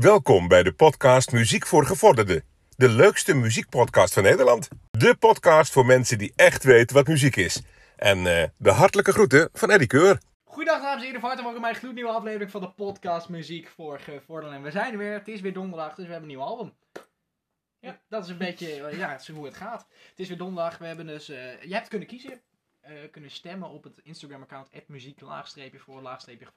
Welkom bij de podcast Muziek voor Gevorderden. De leukste muziekpodcast van Nederland. De podcast voor mensen die echt weten wat muziek is. En eh, de hartelijke groeten van Eddie Keur. Goedendag dames en heren, van harte welkom bij een gloednieuwe aflevering van de podcast Muziek voor Gevorderden. En we zijn er weer, het is weer donderdag, dus we hebben een nieuw album. Ja, dat is een beetje, ja, is hoe het gaat. Het is weer donderdag, we hebben dus, eh je hebt kunnen kiezen, eh, kunnen stemmen op het Instagram-account muziek laagstreepje voor laagstreepje.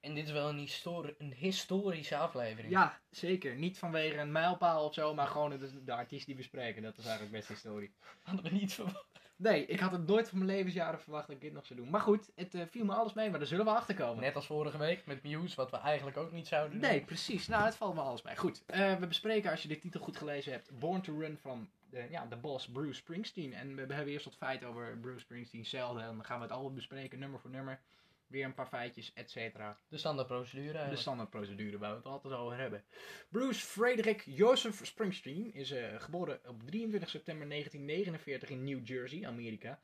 En dit is wel een, histori- een historische aflevering. Ja, zeker. Niet vanwege een mijlpaal of zo, maar gewoon de, de artiest die we spreken. Dat is eigenlijk best historie. Hadden we niet verwacht. Nee, ik had het nooit van mijn levensjaren verwacht dat ik dit nog zou doen. Maar goed, het eh, viel me alles mee, maar daar zullen we achter komen. Net als vorige week met Muse, wat we eigenlijk ook niet zouden doen. Nee, precies. Nou, het valt me alles mee. Goed, eh, we bespreken, als je de titel goed gelezen hebt, Born to Run van de, ja, de boss Bruce Springsteen. En we hebben eerst wat feiten over Bruce Springsteen zelf. En dan gaan we het allemaal bespreken, nummer voor nummer. Weer een paar feitjes, et cetera. De standaardprocedure De standaardprocedure waar we het altijd over hebben. Bruce Frederick Joseph Springsteen is eh, geboren op 23 september 1949 in New Jersey, Amerika.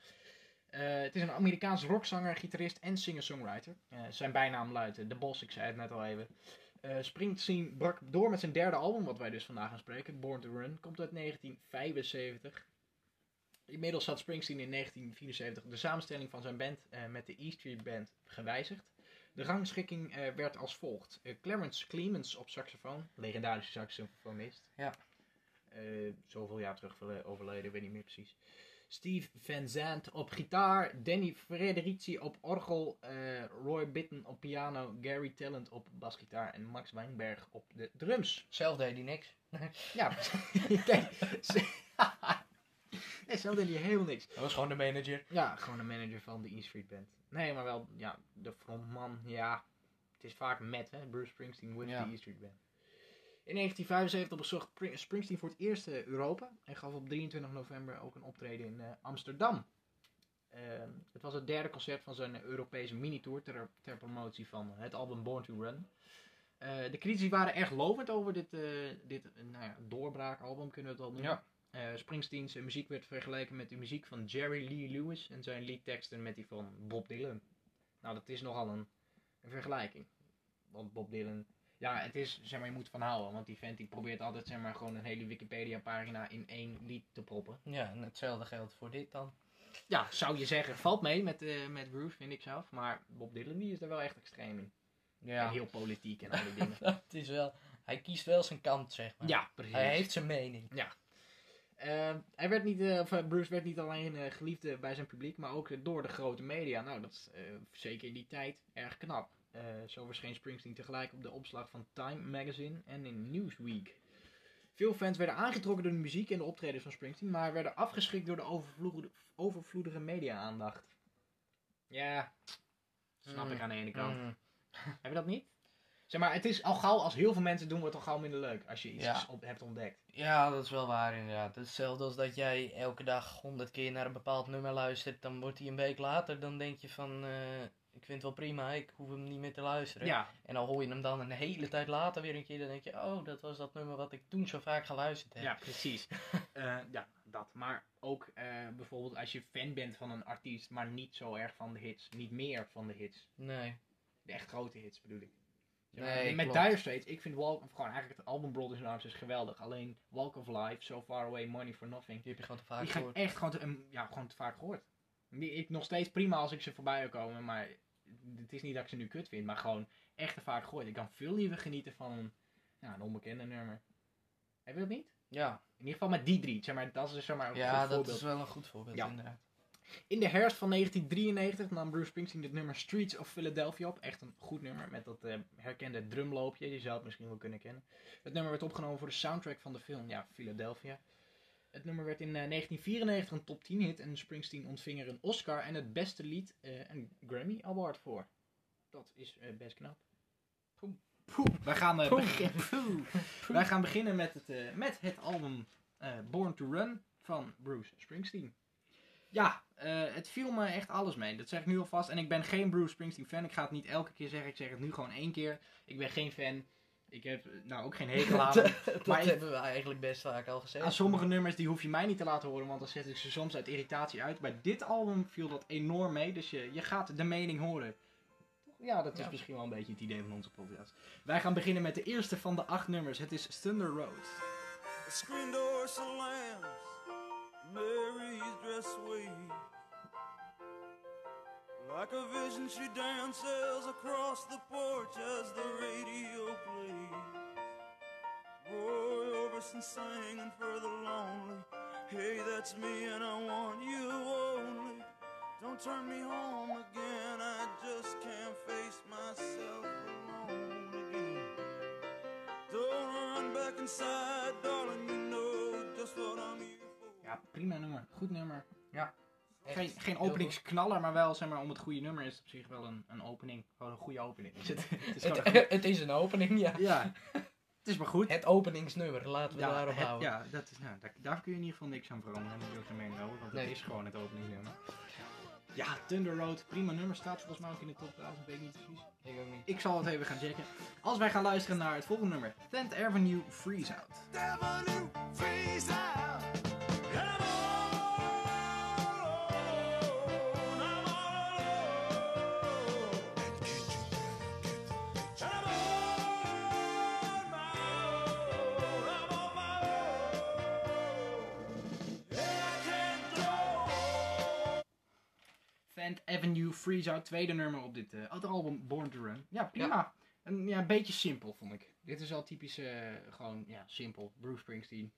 Eh, het is een Amerikaans rockzanger, gitarist en singer-songwriter. Eh, zijn bijnaam luidt The Boss, ik zei het net al even. Eh, Springsteen brak door met zijn derde album, wat wij dus vandaag gaan spreken, Born to Run. Komt uit 1975. Inmiddels had Springsteen in 1974 de samenstelling van zijn band eh, met de E Street Band gewijzigd. De rangschikking eh, werd als volgt. Clarence Clemens op saxofoon, legendarische saxofonist. Ja. Zoveel jaar terug verle- overleden, weet niet meer precies. Steve Van Zandt op gitaar, Danny Frederici op orgel, eh, Roy Bitten op piano, Gary Talent op basgitaar en Max Weinberg op de drums. Zelf deed hij niks. Ja, kijk. nee, zelf deed hij helemaal niks. Dat was gewoon de manager. Ja, gewoon een manager van de E Street Band. Nee, maar wel, ja, de frontman, ja. Het is vaak met, hè, Bruce Springsteen with Ja. the E Street Band. In 1975 bezocht Pri- Springsteen voor het eerst eh, Europa en gaf op 23 november ook een optreden in eh, Amsterdam. Ehm, het was het derde concert van zijn Europese minitour ter, ter promotie van het album Born to Run. Eh, de critici waren erg lovend over dit, eh, dit eh, nou ja, doorbraakalbum, kunnen we het wel noemen. Ja. Eh, Springsteens eh, muziek werd vergeleken met de muziek van Jerry Lee Lewis en zijn liedteksten met die van Bob Dylan. Nou, dat is nogal een, een vergelijking. Want Bob Dylan, ja, het is, zeg maar, je moet van houden. Want die vent die probeert altijd, zeg maar, gewoon een hele Wikipedia-pagina in één lied te proppen. Ja, en hetzelfde geldt voor dit dan. Ja, zou je zeggen, valt mee met, eh met Bruce, vind ik zelf. Maar Bob Dylan, die is er wel echt extreem in. En Ja, heel politiek en al die dingen. het is wel... Hij kiest wel zijn kant, zeg maar. ja, precies. Hij heeft zijn mening. Eh, hij werd niet, of, eh, Bruce werd niet alleen geliefd bij zijn publiek, maar ook door de grote media. Nou, dat is zeker in die tijd erg knap. Eh, zo verscheen Springsteen tegelijk op de opslag van Time Magazine en in Newsweek. Veel fans werden aangetrokken door de muziek en de optredens van Springsteen, maar werden afgeschrikt door de overvloedige, overvloedige media-aandacht. Ja, snap Mm. ik aan de ene kant. Mm. Heb je dat niet? Zeg maar, het is al gauw, als heel veel mensen doen, wordt het al gauw minder leuk als je iets Ja. op, hebt ontdekt. Ja, dat is wel waar inderdaad. Hetzelfde als dat jij elke dag honderd keer naar een bepaald nummer luistert. Dan wordt hij een week later, dan denk je van... eh, ik vind het wel prima, ik hoef hem niet meer te luisteren. Ja, En dan hoor je hem dan een hele tijd later weer een keer. Dan denk je, oh, dat was dat nummer wat ik toen zo vaak geluisterd heb. Ja, precies. Eh, ja, dat. Maar ook eh, bijvoorbeeld als je fan bent van een artiest, maar niet zo erg van de hits. Niet meer van de hits. Nee. De echt grote hits bedoel ik. Ja, Nee, met klopt. Dire Straits, ik vind Walk of gewoon eigenlijk het album Brothers in Arms is geweldig. Alleen Walk of Life, So Far Away, Money for Nothing. Die heb je gewoon te vaak Die gehoord. echt gewoon te, em, ja, gewoon te vaak gehoord. Die, ik nog steeds prima als ik ze voorbij wil komen, maar het is niet dat ik ze nu kut vind, maar gewoon echt vaak gehoord. Ik kan veel liever genieten van een, ja, een onbekende nummer. Heb je dat niet? Ja, In ieder geval met die drie. Zeg maar, dat is zeg maar een ja goed dat voorbeeld. is wel een goed voorbeeld Ja. inderdaad. In de herfst van 1993 nam Bruce Springsteen het nummer Streets of Philadelphia op. Echt een goed nummer met dat eh, herkende drumloopje. Je zou het misschien wel kunnen kennen. Het nummer werd opgenomen voor de soundtrack van de film, ja, Philadelphia. Het nummer werd in eh, 1994 een top 10 hit en Springsteen ontving er een Oscar en het beste lied eh, een Grammy Award voor. Dat is eh, best knap. Poeh. Wij, gaan, eh, Poeh. begin- Poeh. Wij gaan beginnen met het, eh, met het album eh, Born to Run van Bruce Springsteen. Ja, eh, het viel me echt alles mee. Dat zeg ik nu alvast. En ik ben geen Bruce Springsteen fan. Ik ga het niet elke keer zeggen. Ik zeg het nu gewoon één keer. Ik ben geen fan. Ik heb nou ook geen hekel aan. dat Maar ik- hebben we eigenlijk best vaak al gezegd. Aan sommige nummers die hoef je mij niet te laten horen, want dan zet ik ze soms uit irritatie uit. Bij dit album viel dat enorm mee, dus je, je gaat de mening horen. Toch Ja, dat is Ja. misschien wel een beetje het idee van onze podcast. Wij gaan beginnen met de eerste van de acht nummers. Het is Thunder Road. The screen door slams, Mary's dress waves. Like a vision, she dances across the porch as the radio plays. Roy Orbison singing for the lonely. Hey, that's me, and I want you only. Don't turn me home again, I just can't face myself alone again. Don't run back inside, darling, you know just what I'm here for. Ja, prima nummer. Goed nummer. Echt Geen, geen openingsknaller, maar wel zeg maar, om het goede nummer is het op zich wel een, een opening. Gewoon een goede opening. Is het, het is Het, goeie- het is een opening, ja. ja, het is maar goed. Het openingsnummer, laten we ja, daarop het- houden. ja, dat is, nou, daar, daar kun je in ieder geval niks aan veranderen. Ook geen mening over, want Nee. het is gewoon het openingnummer. Ja, Thunder Road, prima nummer. Staat volgens mij ook in de top 1000, weet ik niet precies. Ik ook niet. Ik zal het even gaan checken. Als wij gaan luisteren naar het volgende nummer. 10th Avenue Freeze Out. Avenue, freeze out. 10th Avenue Freeze Out, tweede nummer op dit eh album Born to Run. Ja, prima. Een, ja, een beetje simpel vond ik. Dit is al typisch, eh, gewoon, ja, simpel. Bruce Springsteen.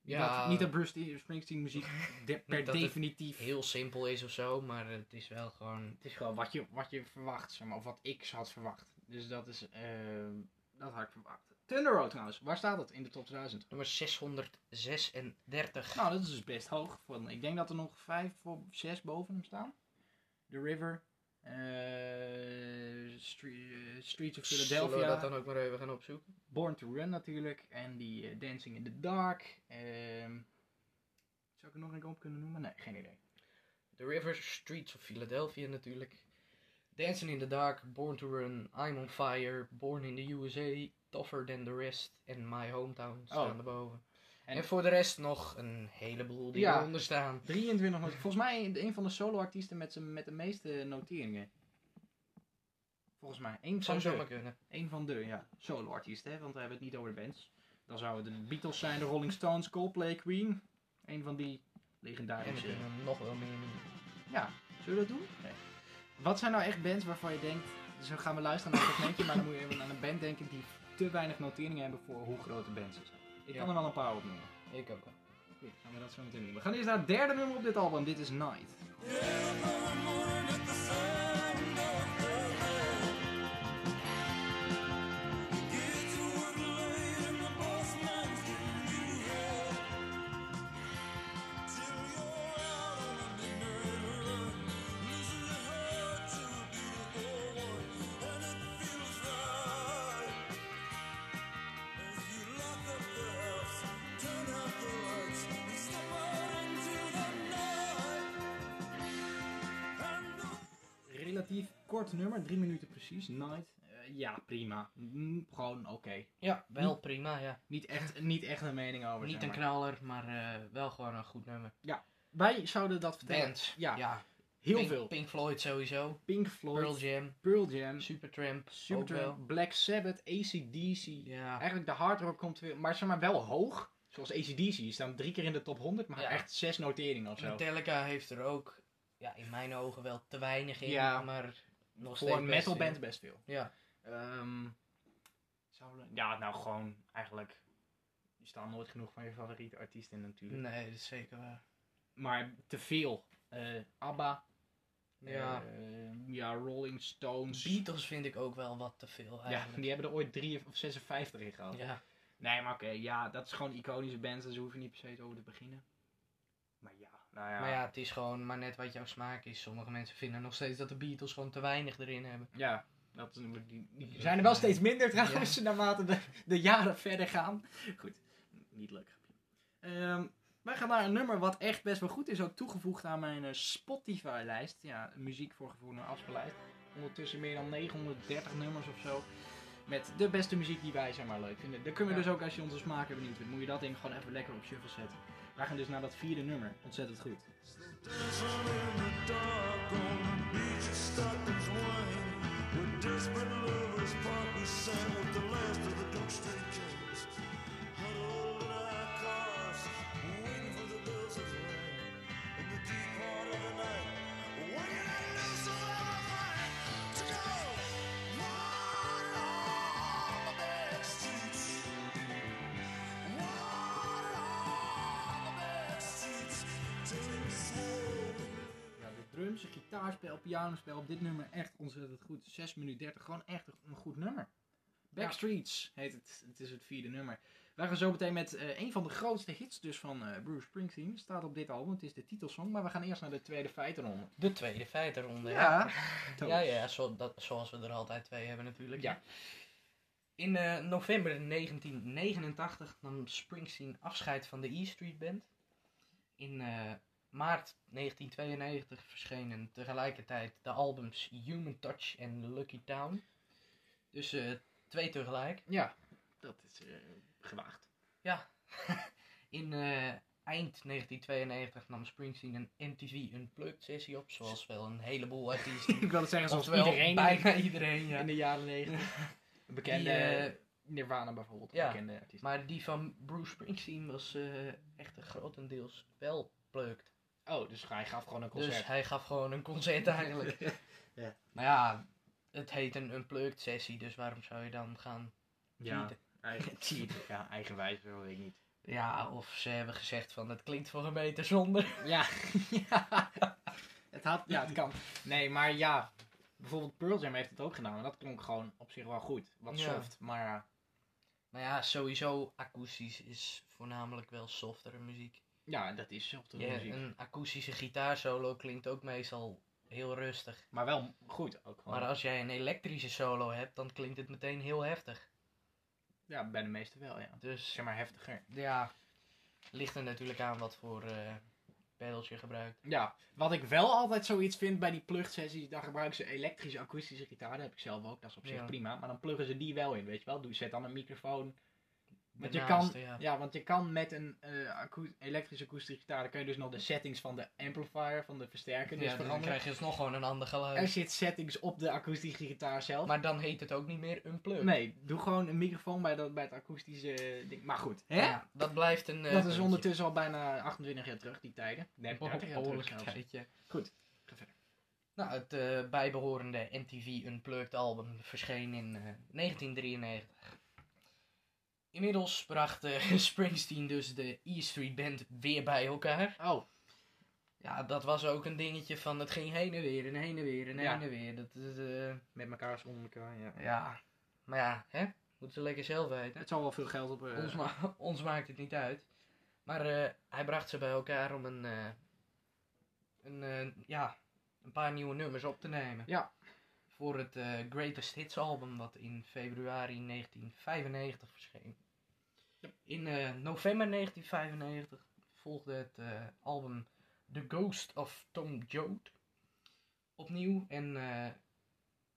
Ja. Dat- niet dat Bruce Springsteen muziek de- per dat definitief... Heel simpel is of zo, maar het is wel gewoon... Het is gewoon wat je, wat je verwacht, zeg maar, of wat ik had verwacht. Dus dat is, eh, dat had ik verwacht. Thunder Road trouwens, waar staat het in de top 1000? Nummer 636. Nou, dat is dus best hoog. Van, ik denk dat er nog vijf of zes boven hem staan. The River, eh, eh, Streets of Zullen we Philadelphia, dat dan ook maar even gaan opzoeken? Born to Run natuurlijk, en die eh, Dancing in the Dark. ehm zou ik er nog een op kunnen noemen? Nee, geen idee. The River, Streets of Philadelphia natuurlijk. Dancing in the Dark, Born to Run, I'm on Fire, Born in the USA, Tougher Than the Rest en My Hometown staan Oh. erboven. En- voor de rest nog een heleboel die Ja. eronder staan. 23 not- Volgens mij een van de solo-artiesten met, met de meeste noteringen. Volgens mij. Eén van Zou de, kunnen. een van de ja, solo-artiesten, hè, want we hebben het niet over de bands. Dan zouden het de Beatles zijn, de Rolling Stones, Coldplay, Queen. Een van die En we legendarische... nog wel meer noemen. Ja, zullen we dat doen? Nee. Wat zijn nou echt bands waarvan je denkt... Dan gaan we luisteren naar een segmentje, maar dan moet je even aan een band denken die te weinig noteringen hebben voor hoe groot de bands zijn. Ik Ja. kan er wel een paar opnoemen. Ik ook wel. Goed, gaan we dat zo meteen doen. We gaan eerst naar het derde nummer op dit album. Dit is Night. Kort nummer, drie minuten precies. Night. Eh, ja, prima. Mm, gewoon oké. Ja, wel prima, ja. Niet, echt, niet echt een mening over. Niet zeg een maar. knaller, maar eh, wel gewoon een goed nummer. Wij zouden dat vertellen. Bands. Ja, ja. heel Pink, veel. Pink Floyd sowieso. Pink Floyd, Pearl Jam. Pearl Jam, Supertramp. Supertramp. Black Sabbath, ACDC. Ja. Eigenlijk de hard rock komt weer, maar zeg maar wel hoog. Zoals ACDC, die staan drie keer in de top 100, maar Ja. echt zes noteringen of zo. Metallica heeft er ook, ja, in mijn ogen wel te weinig in, Ja. maar nog Voor een metal band best veel. Ja. Ehm, ja, nou gewoon eigenlijk. Je staat nooit genoeg van je favoriete artiest in natuurlijk. Nee, dat is zeker waar. Maar te veel. Eh, ABBA. Ja. eh, ja, Rolling Stones. Beatles vind ik ook wel wat te veel ja, eigenlijk. die hebben er ooit 3 of 56 in gehad. Ja. Nee, maar oké, ja, dat is gewoon iconische bands, dus daar hoef je niet per se over te beginnen. Maar ja, nou ja. Maar ja, het is gewoon maar net wat jouw smaak is. Sommige mensen vinden nog steeds dat de Beatles gewoon te weinig erin hebben. Ja, dat, is- die, die zijn er wel steeds minder trouwens, naarmate de, de jaren verder gaan. Goed, niet leuk. Ehm, wij gaan naar een nummer wat echt best wel goed is, ook toegevoegd aan mijn eh, Spotify-lijst. Ja, muziek voor gevoel naar afspeellijst. Ondertussen meer dan 930 nummers of zo. Met de beste muziek die wij zeg maar leuk vinden. Dan kunnen we Ja. dus ook, als je onze smaken benieuwd bent, moet je dat ding gewoon even lekker op shuffle zetten. Wij gaan dus naar dat vierde nummer. Ontzettend goed. Desperate lovers part we sang with the last of the Duke Street Kings. Drums, gitaarspel, pianospel op dit nummer echt ontzettend goed. 6 minuten 30, gewoon echt een goed nummer. Backstreets heet het. Het is het vierde nummer. Wij gaan zo meteen met eh, een van de grootste hits dus van eh, Bruce Springsteen. Staat op dit album. Het is de titelsong. Maar we gaan eerst naar de tweede feitenronde. De tweede feitenronde. Ja. Ja, ja, zo, dat, zoals we er altijd twee hebben natuurlijk. Ja. In eh, november 1989 nam Springsteen afscheid van de E Street Band. In maart 1992 verschenen tegelijkertijd de albums Human Touch en Lucky Town. Dus eh, twee tegelijk. Ja, dat is eh, gewaagd. Ja. In eh, eind 1992 nam Springsteen een MTV Unplugged sessie op, zoals wel een heleboel artiesten. Ik wilde zeggen, zoals iedereen bijna iedereen, ja. in de jaren 90. Bekende Nirvana bijvoorbeeld. ja, Bekende artiest. Maar die van Bruce Springsteen was echt grotendeels wel plugged. Oh, dus hij gaf gewoon een concert. Dus hij gaf gewoon een concert eigenlijk. Ja. Maar ja, het heet een unplugged sessie, dus waarom zou je dan gaan ja, cheaten? eigen, cheaten. ja, eigenwijs wil ik niet. Ja, of ze hebben gezegd van het klinkt voor een meter zonder. Ja, ja. Het had, ja, het kan. Nee, maar ja. Bijvoorbeeld Pearl Jam heeft het ook gedaan. En dat klonk gewoon op zich wel goed. Wat Ja. soft. Maar ja, Maar ja, sowieso akoestisch is voornamelijk wel softere muziek. Ja, dat is soft Ja, muziek. een akoestische gitaarsolo klinkt ook meestal heel rustig. Maar wel goed ook gewoon. Maar als jij een elektrische solo hebt, dan klinkt het meteen heel heftig. Ja, bij de meeste wel, ja. Dus Zeg maar heftiger. ja, ligt er natuurlijk aan wat voor eh pedals je gebruikt. Ja, wat ik wel altijd zoiets vind bij die plug-sessies, dan gebruiken ze elektrische, akoestische gitaar. Dat heb ik zelf ook, dat is op zich Ja. prima. Maar dan pluggen ze die wel in, weet je wel. Doe, zet dan een microfoon. Want je kan, ja. ja. want je kan met een eh akoe- elektrische akoestische gitaar, dan kun je dus nog de settings van de amplifier, van de versterker, dus Ja, dan veranderen. krijg je alsnog gewoon een ander Er geluid. zit settings op de akoestische gitaar zelf. Maar dan heet het ook niet meer unplugged. nee, doe gewoon een microfoon bij, dat, bij het akoestische ding. Maar goed, hè? Ja, dat blijft een. eh, dat is ondertussen al bijna 28 jaar terug, die tijden. Nee, Een 30 jaar terug behoorlijk zelfs. tijdje. Goed, ga verder. Nou, het eh, bijbehorende MTV Unplugged album verscheen in eh, 1993. Inmiddels bracht eh, Springsteen dus de E Street Band weer bij elkaar. Oh, Ja, dat was ook een dingetje van het ging heen en weer en heen en weer en Ja. heen en weer. Dat, is, eh, met elkaar zonder elkaar, ja. ja, maar ja, hè? Moeten ze lekker zelf weten. Het zal wel veel geld op... eh, Ons, ma- ons maakt het niet uit. Maar hij bracht ze bij elkaar om een, een, ja, een paar nieuwe nummers op te nemen. Ja. Voor het Greatest Hits album wat in februari 1995 verscheen. In eh, november 1995 volgde het eh, album The Ghost of Tom Joad opnieuw. En eh,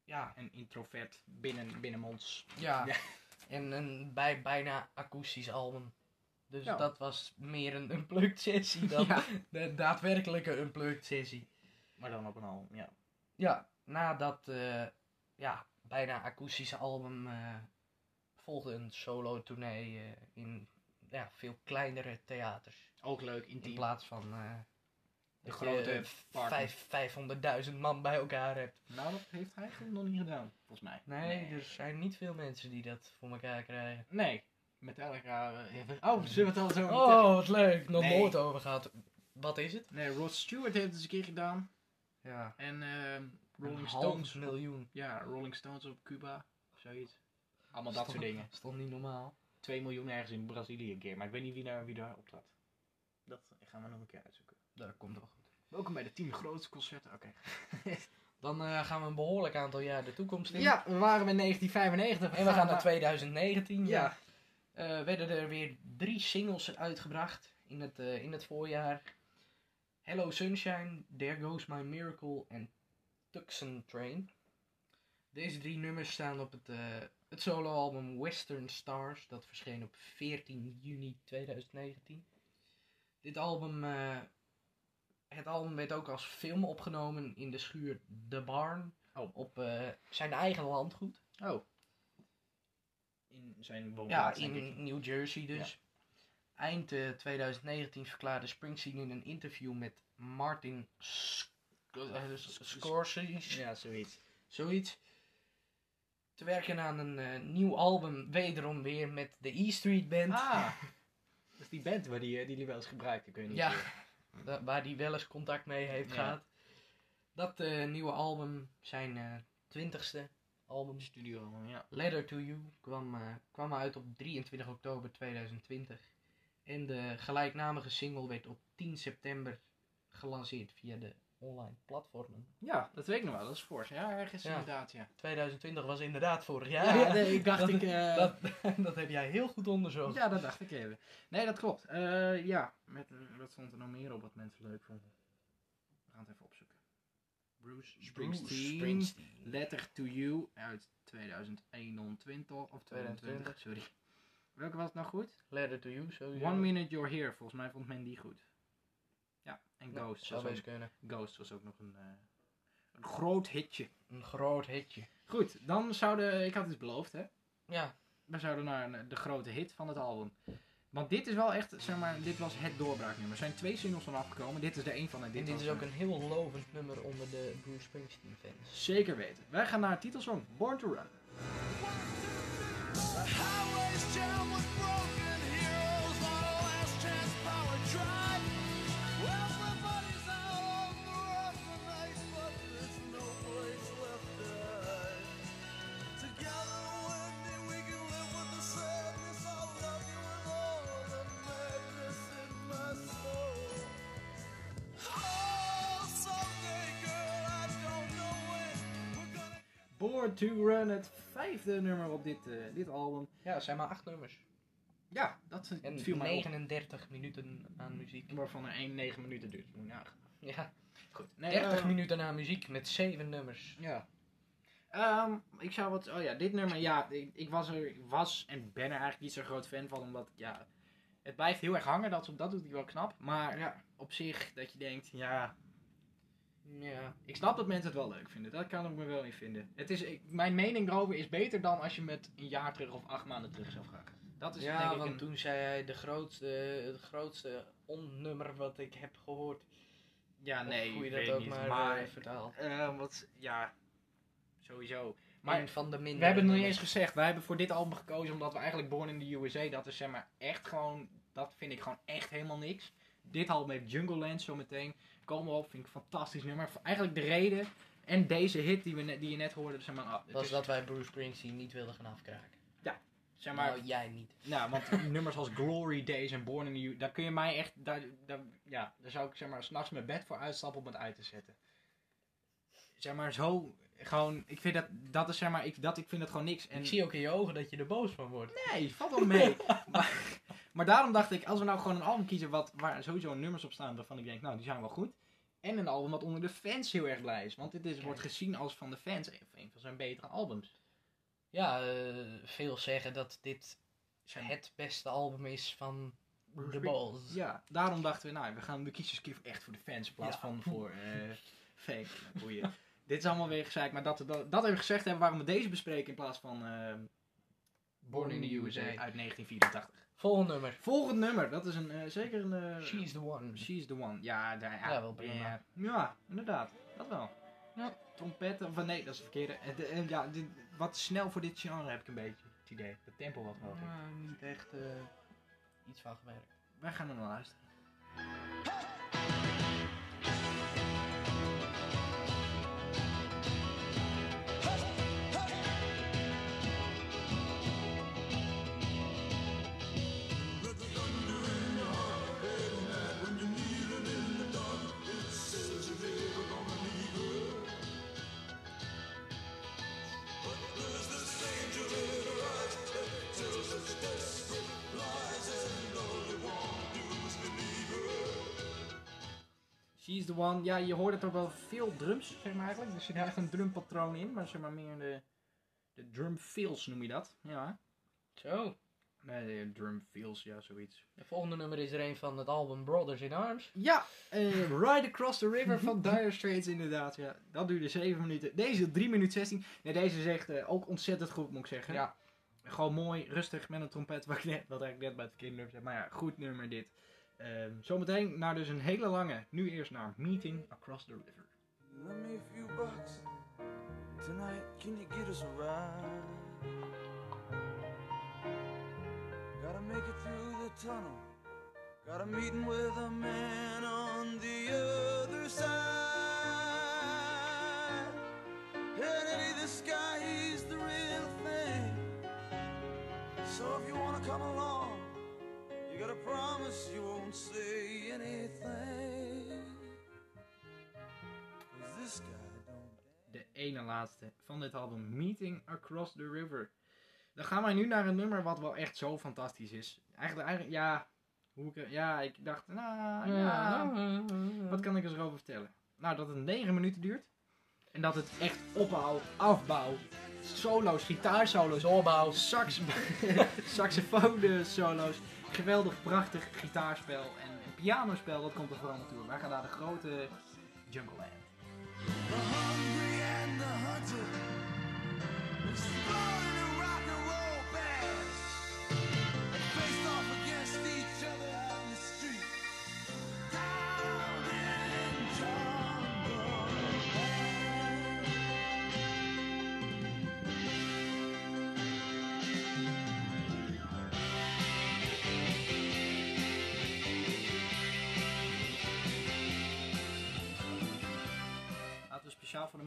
ja, Een introvert binnen, binnenmonds. ja. Ja. En een bij, bijna akoestisch album. Dus Ja. dat was meer een unplugged sessie dan Ja. de daadwerkelijke unplugged sessie. Maar dan op een al, ja. Ja, na dat eh, ja, bijna akoestische album volgde een solo tournee eh, in ja, veel kleinere theaters. Ook leuk, In intiem. plaats van eh De grote party. vijf- 500.000 man bij elkaar hebt. Nou, dat heeft hij nog niet gedaan, volgens mij. Nee, er zijn niet veel mensen die dat voor elkaar krijgen. Nee. Met elkaar... eh, even- oh, zullen we het al zo Oh, wat leuk. Nog Nee. nooit over gehad. Wat is het? Nee, Rod Stewart heeft het eens een keer gedaan. Ja. En eh, Rolling Een Stones. miljoen. Ja, Rolling Stones op Cuba. Of zoiets. Allemaal dat soort dingen. Stond niet normaal. 2 miljoen ergens in Brazilië een keer. Maar ik weet niet wie daar, wie daar optrad. Dat gaan we nog een keer uitzoeken. Dat komt wel goed. Welkom bij de 10 grootste concerten. Oké. Dan eh, gaan we een behoorlijk aantal jaar de toekomst in. Ja, we waren in 1995. En we gaan naar 2019. Ja. Ja. Eh, werden er weer drie singles uitgebracht in het, eh, in het voorjaar. Hello Sunshine, There Goes My Miracle en Tucson Train. Deze drie nummers staan op het, het soloalbum Western Stars. Dat verscheen op 14 juni 2019. Dit album, eh, het album werd ook als film opgenomen in de schuur The Barn Oh. Op eh, zijn eigen landgoed. Oh. In zijn Ja, woonplaats, ik. in New Jersey dus. Eind eh, 2019 verklaarde Springsteen in een interview met Martin Sc- eh, Scorsese, Ja, zoiets. zoiets, te werken aan een eh, nieuw album, wederom weer met de E Street Band. Ah. Dat is die band waar die, eh, die jullie wel eens gebruikten, kun je niet Ja, waar hij wel eens contact mee heeft Ja. gehad. Dat eh, nieuwe album, zijn eh, twintigste album, Studio, ja. Letter to You, kwam, kwam uit op 23 oktober 2020. En de gelijknamige single werd op 10 september gelanceerd via de online platformen. Ja, dat weet ik nog wel. Dat is fors. Ja, ergens Ja. inderdaad, ja. 2020 was inderdaad vorig Ja, jaar. nee, ik dacht dat, ik... eh, dat, dat heb jij heel goed onderzocht. Ja, dat dacht ik even. Nee, dat klopt. Eh, ja, met, eh, wat stond er nog meer op wat mensen leuk vonden? We gaan het even opzoeken. Bruce Springsteen, Letter to You uit 2021 of 2020, sorry. Welke was het nou goed? Letter to You, sowieso. One Minute You're Here, volgens mij vond men die goed. En Ja, Ghost, zou was ook, kunnen. Ghost was ook nog een, eh, een groot hitje. Een groot hitje. Goed, dan zouden, ik had het beloofd hè, Ja, we zouden naar de grote hit van het album. Want dit is wel echt, zeg maar, dit was het doorbraaknummer. Er zijn twee singles van afgekomen, dit is er één van en dit, en dit is ook een heel lovend nummer onder de Bruce Springsteen fans. Zeker weten. Wij gaan naar het titelsong, Born to Run. The highways jammed with broken heroes on a last chance power drive. To Run, het vijfde nummer op dit, eh, dit album. Ja, het zijn maar acht nummers. Ja, dat En viel mij op. 39 minuten aan muziek. Waarvan er één 9 minuten duurt. Moet je nagaan. Ja, Goed. Nee, 30 eh, minuten aan muziek met 7 nummers. Ja. Ehm, ik zou wat... Oh ja, dit nummer, ja, ik, ik was er, was en ben er eigenlijk niet zo'n groot fan van, omdat, ja, het blijft heel erg hangen, dat, dat doet hij wel knap. Maar ja, op zich, dat je denkt, ja, Ja. ik snap dat mensen het wel leuk vinden. Dat kan ik me wel in vinden. Het is, ik, mijn mening erover is beter dan als je met een jaar terug of acht maanden terug zou gaan. Dat is Ja, denk ik want een- toen zei hij de grootste, het grootste onnummer wat ik heb gehoord. Ja, nee, hoe je dat ook niet. maar, maar eh, vertaalt. eh, wat, ja, sowieso. Maar Maar van de minder. We hebben het nog niet eens gezegd. Wij hebben voor dit album gekozen omdat we eigenlijk Born in the USA, dat is zeg maar echt gewoon, dat vind ik gewoon echt helemaal niks. Dit album heeft Jungle Land zometeen. Komen op, vind ik een fantastisch nummer. Eigenlijk de reden en deze hit die, we net, die je net hoorde, zeg maar, ah, was is- dat wij Bruce Springsteen niet wilden gaan afkraken. zeg maar, nou, jij niet. nou, want nummers als Glory Days en Born in the USA, daar kun je mij echt, daar, daar, ja, daar zou ik zeg maar s'nachts mijn bed voor uitstappen om het uit te zetten. Zeg maar zo, gewoon, ik vind dat, dat is zeg maar, ik, dat, ik vind dat gewoon niks. En Ik zie ook in je ogen dat je er boos van wordt. Nee, valt wel mee. maar, maar daarom dacht ik, als we nou gewoon een album kiezen wat, waar sowieso nummers op staan waarvan ik denk, nou, die zijn wel goed. En een album wat onder de fans heel erg blij is. Want dit is, wordt gezien als van de fans een een van zijn betere albums. Ja, eh, veel zeggen dat dit Zijn- het beste album is van Spring- Balls. Ja, daarom dachten we, nou, we gaan we kiezen eens een keer echt voor de fans in plaats Ja. van voor eh fame. Boeien. Dit is allemaal weer gezegd, maar dat, dat, dat we gezegd hebben waarom we deze bespreken in plaats van eh, Born in the USA uit 1984. Volgende nummer. Volgend nummer, dat is een, eh, zeker een... eh, She's the one. She's the one. Ja, daar, ja, Ja, wel prima. Ja, ja, inderdaad. Dat wel. Ja, trompetten. Of nee, dat is verkeerde. Eh, de- eh, ja, dit, wat snel voor dit genre heb ik een beetje het idee. Het tempo wat hoger. Maar niet echt iets van gewerkt. Wij gaan er naar luisteren. She's the one. Ja, je hoort het ook wel veel drums, zeg maar eigenlijk. Er zit echt een drumpatroon in, maar zeg maar meer de, de drum fills noem je dat. Ja. Zo. Nee, drum feels, ja, zoiets. De volgende nummer is er een van het album Brothers in Arms. Ja, eh, Ride Across the River van Dire Straits inderdaad. Ja, dat duurde 7 minuten. Deze 3 minuten 16. Nee, deze is echt eh, ook ontzettend goed, moet ik zeggen. Ja. Gewoon mooi, rustig met een trompet, wat, ik net, wat eigenlijk net bij het kinderen zei. Maar ja, goed nummer dit. Ehm, zometeen naar dus een hele lange. Nu eerst naar Meeting Across the River. Lend me a few bucks tonight. Can you get us a ride? Gotta make it through the tunnel. Got a meeting with a man on the other side. He's the real thing. So if you wanna come along, promise you won't say anything. De ene laatste van dit album, Meeting Across the River. Dan gaan wij nu naar een nummer wat wel echt zo fantastisch is. Eigenlijk, eigenlijk ja, hoe ik, ja, ik dacht, nou, ja, wat kan ik er zo over vertellen? Nou, dat het 9 minuten duurt. En dat het echt opbouw, afbouw, solo's, gitaarsolo's, opbouw, sax, solo's. Geweldig, prachtig gitaarspel en, en pianospel, dat komt er vooral naartoe. Wij gaan naar de grote Jungle Land. The hungry and the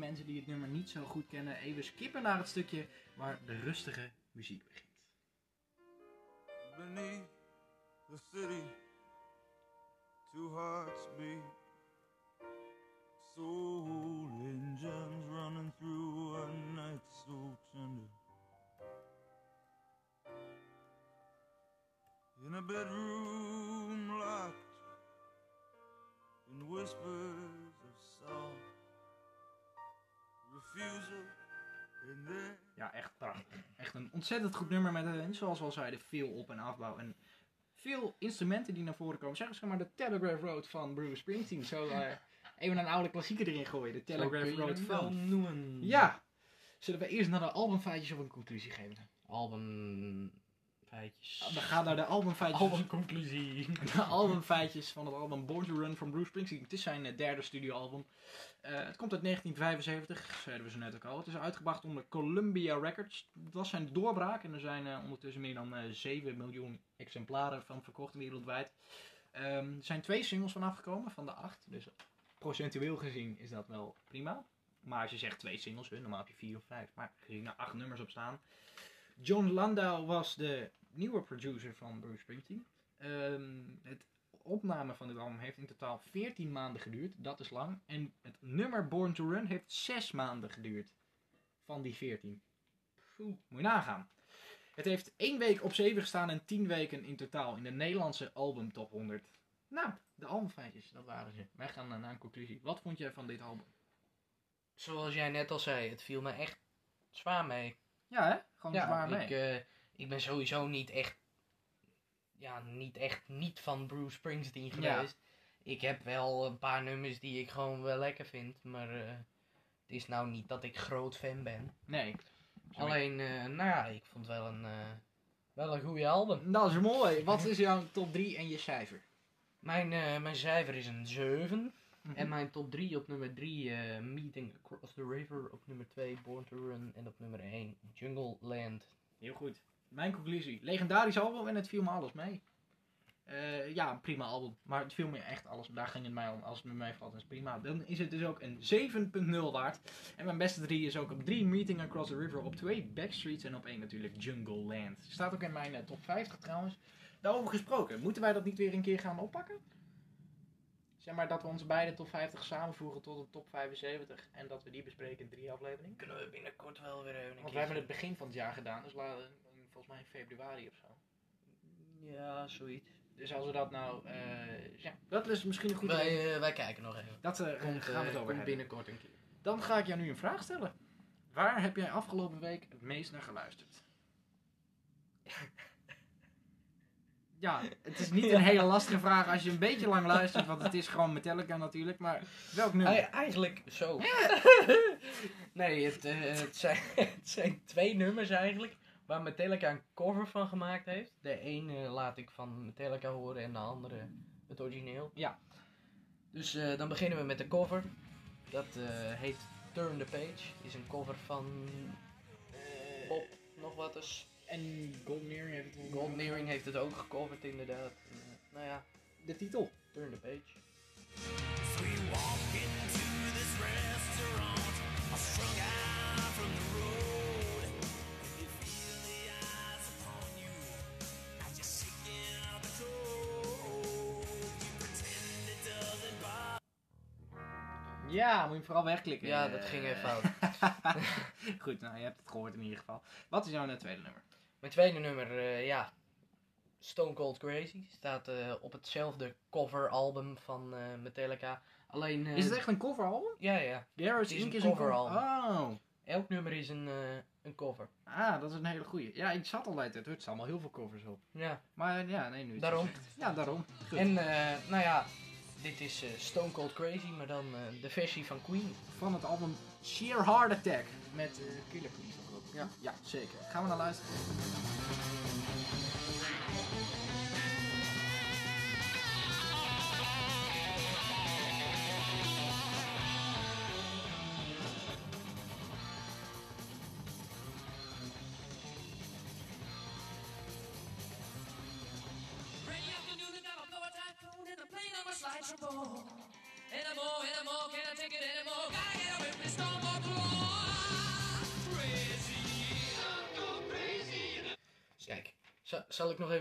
mensen die het nummer niet zo goed kennen even skippen naar het stukje waar de rustige muziek begint. Beneath the city, two hearts beat. Soul engines running through a night so tender. In a bedroom locked in whispers Ja, echt prachtig. Echt een ontzettend goed nummer met, een, zoals we al zeiden, veel op- en afbouw. En veel instrumenten die naar voren komen. Zeg eens maar de Telegraph Road van Bruce Springsteen. Zo eh, even een oude klassieker erin gooien. De Telegraph Road van. noemen. Ja. Zullen we eerst naar de albumfeitjes of een conclusie geven? Album feitjes. We gaan naar de albumfeitjes. Albumconclusie. De albumfeitjes van het album Born to Run van Bruce Springsteen. Het is zijn eh, derde studioalbum. Eh, het komt uit 1975, zeiden we zo net ook al. Het is uitgebracht onder Columbia Records. Het was zijn doorbraak en er zijn eh, ondertussen meer dan eh 7 miljoen exemplaren van verkocht wereldwijd. Ehm, er zijn twee singles van afgekomen, van de acht. Dus procentueel gezien is dat wel prima. Maar als je zegt twee singles, normaal heb je vier of vijf. Maar gezien er acht nummers op staan. John Landau was de nieuwe producer van Bruce Springsteen. Ehm, het opname van dit album heeft in totaal 14 maanden geduurd. Dat is lang. En het nummer Born to Run heeft 6 maanden geduurd. Van die 14. Poeh, moet je nagaan. Het heeft 1 week op 7 gestaan en 10 weken in totaal in de Nederlandse album top 100. Nou, de albumfeitjes, dat waren ze. Wij gaan naar een conclusie. Wat vond jij van dit album? Zoals jij net al zei, het viel me echt zwaar mee. Ja, hè? Gewoon zwaar mee. Ik, eh, ik ben sowieso niet echt, ja, niet echt niet van Bruce Springsteen Ja. geweest. Ik heb wel een paar nummers die ik gewoon wel lekker vind, maar eh, het is nou niet dat ik groot fan ben. Nee. Alleen, eh, nou ja, ik vond wel een, wel een goede album. Dat is mooi. Wat is jouw top 3 en je cijfer? Mijn, mijn cijfer is een 7. Mhm. En mijn top 3 op nummer 3, eh, Meeting Across the River. Op nummer 2, Born to Run. En op nummer 1, Jungle Land. Heel goed. Mijn conclusie. Legendarisch album en het viel me alles mee. Eh, ja, een prima album. Maar het viel me echt alles. Daar ging het mij om. Als het met mij valt, is prima. Dan is het dus ook een 7.0 waard. En mijn beste drie is ook op 3 Meeting Across the River. Op 2 Backstreets. En op 1 natuurlijk Jungle Land. Staat ook in mijn eh, top 50 trouwens. Daarover gesproken. Moeten wij dat niet weer een keer gaan oppakken? Zeg maar dat we onze beide top 50 samenvoegen tot een top 75. En dat we die bespreken in drie afleveringen. Kunnen we binnenkort wel weer even een Want we hebben het begin van het jaar gedaan, dus laten volgens mij in februari of zo. Ja, zoiets. Dus als we dat nou, eh, ja, dat is misschien een goed idee. Wij, eh, wij kijken nog even. Dat eh, Komt, gaan we het over binnenkort een keer. Dan ga ik jou nu een vraag stellen. Waar heb jij afgelopen week het meest naar geluisterd? Ja, het is niet een hele lastige vraag als je een beetje lang luistert, want het is gewoon Metallica natuurlijk. Maar welk nummer? Ei- eigenlijk zo. nee, het, eh, het, zijn, het zijn twee nummers eigenlijk. Waar Metallica een cover van gemaakt heeft. De ene laat ik van Metallica horen en de andere het origineel. Ja. Dus eh, dan beginnen we met de cover. Dat eh, heet Turn the Page. Is een cover van Bob nog wat eens. En Goldmere heeft het Gold Nearing heeft het ook gecoverd inderdaad. En, eh, nou ja, de titel. Turn the Page. So you walk into this restaurant, all strung out from the road. And you feel the eyes upon you as you're shaking out the cold. You pretend it doesn't bother. Ja, moet je hem vooral wegklikken. Ja, dat ging even fout. Goed, nou, je hebt het gehoord in ieder geval. Wat is jouw tweede nummer? Mijn tweede nummer, eh, ja. Stone Cold Crazy. Staat eh, op hetzelfde coveralbum van eh, Metallica. Alleen... Is het echt een coveralbum? Ja, ja. Garage Het Inc. is een coveralbum. Oh. Elk nummer is een, een cover. Ah, dat is een hele goeie. Ja, ik zat altijd, er staan allemaal heel veel covers op. Ja. Maar ja, nee, nu. het Daarom. Ja, daarom. Goed. En, nou ja. Dit is Stone Cold Crazy, maar dan de versie van Queen. Van het album Sheer Heart Attack met Killer Queen. Ja, ja, zeker. Gaan we naar luisteren.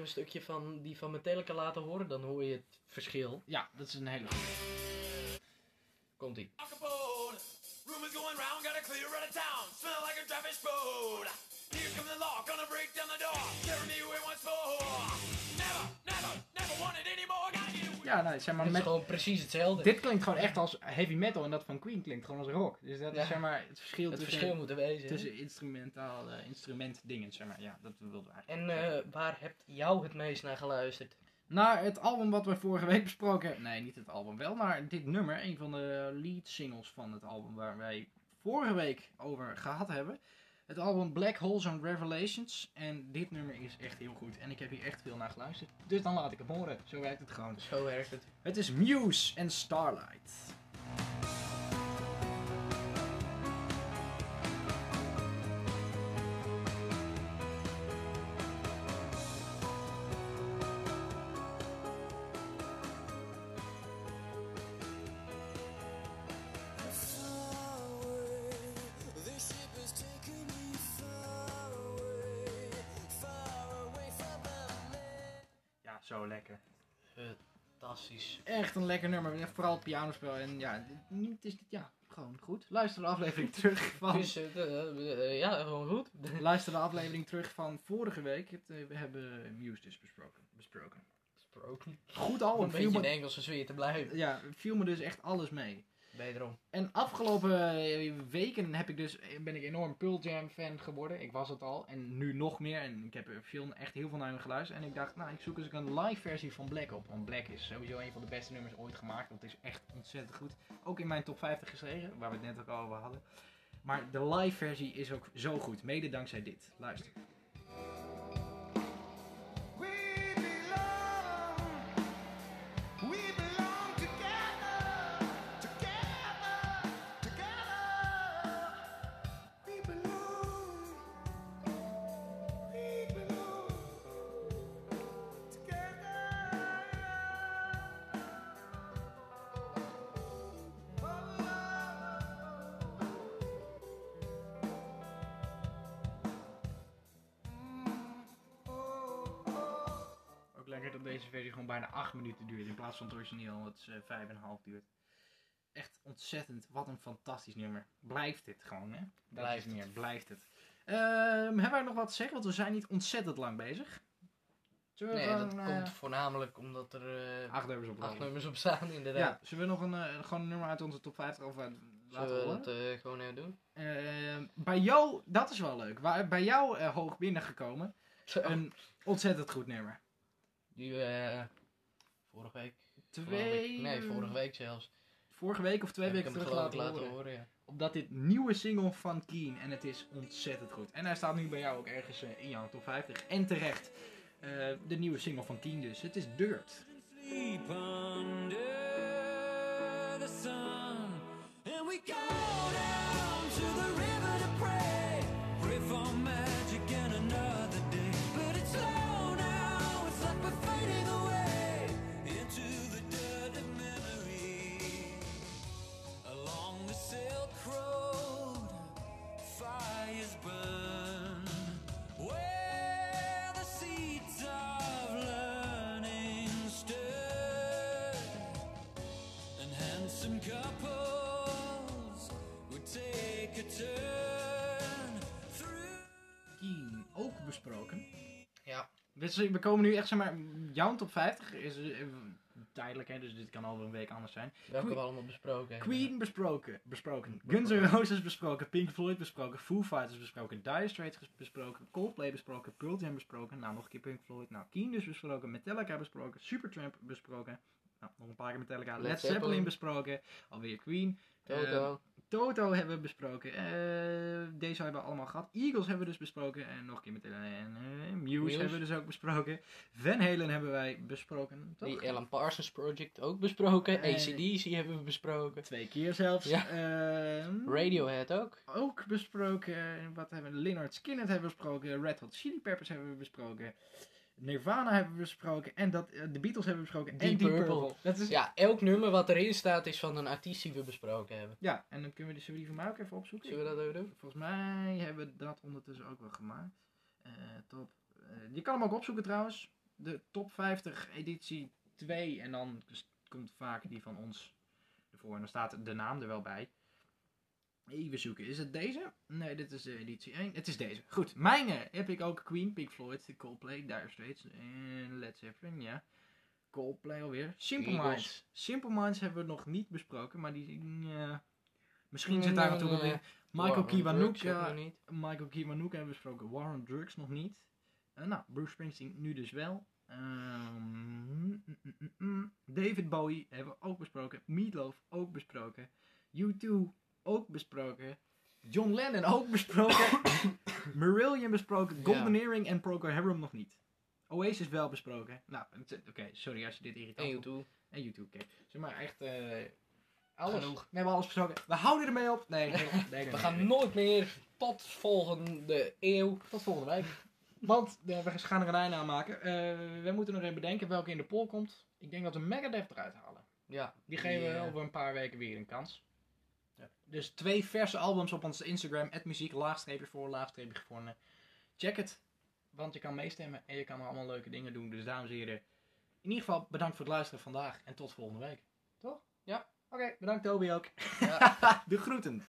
Een stukje van die van Metallica laten horen? Dan hoor je het verschil. Ja, dat is een hele goeie. Komt ie. Rumors going round, gotta clear out of town. Smell like a traffic explode. Here come the law, gonna break down the door. Tearing me away once more. Never, Ja, nou, zeg maar, Het is met, gewoon precies hetzelfde. dit klinkt gewoon echt als heavy metal en dat van Queen klinkt gewoon als rock. Dus dat Ja. is zeg maar het verschil het tussen, verschil moet wezen. tussen instrumentaal, eh, instrument dingen, zeg maar. Ja, dat wilden we eigenlijk. En eh, waar hebt jou het meest naar geluisterd? Naar het album wat we vorige week besproken hebben. Nee, niet het album wel, maar dit nummer. Een van de lead singles van het album waar wij vorige week over gehad hebben. Het album Black Holes and Revelations. En dit nummer is echt heel goed. En ik heb hier echt veel naar geluisterd. Dus dan laat ik het horen. Zo werkt het gewoon. Zo werkt het. Het is Muse en Starlight. Zo lekker. Fantastisch. Echt een lekker nummer. Vooral het pianospel. En ja, niet is dit, ja, gewoon goed. Luister de aflevering terug van... Dus ja, gewoon goed. Luister de aflevering terug van vorige week. Het, eh, we hebben Muse dus besproken. besproken. Gesproken. Goed Om album. een beetje in me, Engelse sfeer te blijven. ja, viel me dus echt alles mee. Wederom. En afgelopen eh, weken heb ik dus, ben ik enorm Pearl Jam fan geworden. Ik was het al. En nu nog meer. En ik heb veel, echt heel veel naar hun geluisterd. En ik dacht, nou, ik zoek eens een live versie van Black op. Want Black is sowieso een van de beste nummers ooit gemaakt. Dat is echt ontzettend goed. Ook in mijn top 50 geschreven, waar we het net ook al over hadden. Maar de live versie is ook zo goed. Mede dankzij dit. Luister. Dat deze versie gewoon bijna 8 minuten duurt. In plaats van het origineel, wat is eh, 5,5 duurt. Echt ontzettend. Wat een fantastisch nummer. Blijft dit gewoon, hè? Dat Blijft het. meer. Blijft het. Ehm, hebben wij nog wat te zeggen? Want we zijn niet ontzettend lang bezig. Nee, dat eh, komt voornamelijk omdat er eh, acht nummers op acht rollen? nummers op staan, inderdaad. Ja, zullen we nog een, eh, gewoon een nummer uit onze top 50 of uit laten we horen? dat gewoon even doen? Ehm, bij jou, dat is wel leuk. Waar, bij jou hoog binnengekomen. Een ontzettend goed nummer. Die eh vorige week. vorige Twee... week- Nee, vorige week zelfs. Vorige week of twee heb ik weken hem terug ik laten, horen. ja. Omdat dit nieuwe single van Keen. En het is ontzettend goed. En hij staat nu bij jou ook ergens eh, in jouw top 50. En terecht. Eh, de nieuwe single van Keen dus. Het is Dirt. sleep under the sun. And we we komen nu echt, zeg maar, jouw top 50 is eh, tijdelijk, hè, dus dit kan over een week anders zijn. Welke we allemaal besproken hebben. Queen besproken, besproken. Guns N' Roses besproken. Pink Floyd besproken. Foo Fighters besproken. Dire Straits besproken. Coldplay besproken. Pearl Jam besproken. Nou, nog een keer Pink Floyd. Nou, Keen dus besproken. Metallica besproken. Supertramp besproken. Nou, nog een paar keer Metallica. Led, Led Zeppelin. Zeppelin. besproken. Alweer Queen. Toto. Toto hebben we besproken. Eh, deze hebben we allemaal gehad. Eagles hebben we dus besproken. En nog een keer Metallica. En eh, Muse, Muse. hebben we dus ook besproken. Van Halen hebben wij besproken. Toch? die Alan Parsons Project ook besproken. ACDC hebben we besproken. Twee keer zelfs. Ja. Ehm, Radiohead ook. ook besproken. Wat hebben we? Leonard Skinner hebben we besproken. Red Hot Chili Peppers hebben we besproken. Nirvana hebben we besproken. En dat, eh, de Beatles hebben we besproken. en Deep Purple. Purple. Dat is, ja. Ja, elk nummer wat erin staat is van een artiest die we besproken hebben. en dan kunnen we, de- zullen we die van mij ook even opzoeken? Zullen we dat even doen? Volgens mij hebben we dat ondertussen ook wel gemaakt. Eh, top. eh, je kan hem ook opzoeken trouwens. De top 50 editie 2. En dan komt vaak die van ons ervoor. En dan staat de naam er wel bij. Even zoeken. Is het deze? Nee, dit is de editie 1. Het is deze. Goed. Mijne heb ik ook Queen, Pink Floyd, Coldplay, Dire Straits en Led Zeppelin. Ja. Coldplay alweer. Simple Eagles. Minds. Simple Minds hebben we nog niet besproken. Maar die... ja, misschien zit daar natuurlijk ook in. Michael Kiwanuka. Michael Kiwanuka hebben we besproken. War on Drugs nog niet. Eh, nou, Bruce Springsteen nu dus wel. Ehm, mm, mm, mm. David Bowie hebben we ook besproken. Meatloaf ook besproken. U2 ook besproken. John Lennon ook besproken. Marillion besproken. Golden Earring en Procol Harum nog niet. Oasis wel besproken. Nou, oké, sorry als je dit irritant En. YouTube. En YouTube, oké. Zeg maar echt... eh alles. Genoeg. We hebben alles besproken. We houden ermee op. Nee, nee, nee, nee, We gaan nooit meer tot volgende eeuw. Tot volgende week. Want eh, we gaan er een einde aan maken. Eh, we moeten nog even bedenken welke in de poll komt. Ik denk dat we Megadeth eruit halen. Ja. Die geven we over een paar weken weer een kans. Ja. Dus twee verse albums op ons Instagram. muziek, laagstreepje voor, laagstreepje gevonden. Check het. Want je kan meestemmen en je kan allemaal leuke dingen doen. Dus dames en heren. In ieder geval bedankt voor het luisteren vandaag. En tot volgende week. Toch? Ja. Oké, bedankt Toby ook. Ja. De groeten.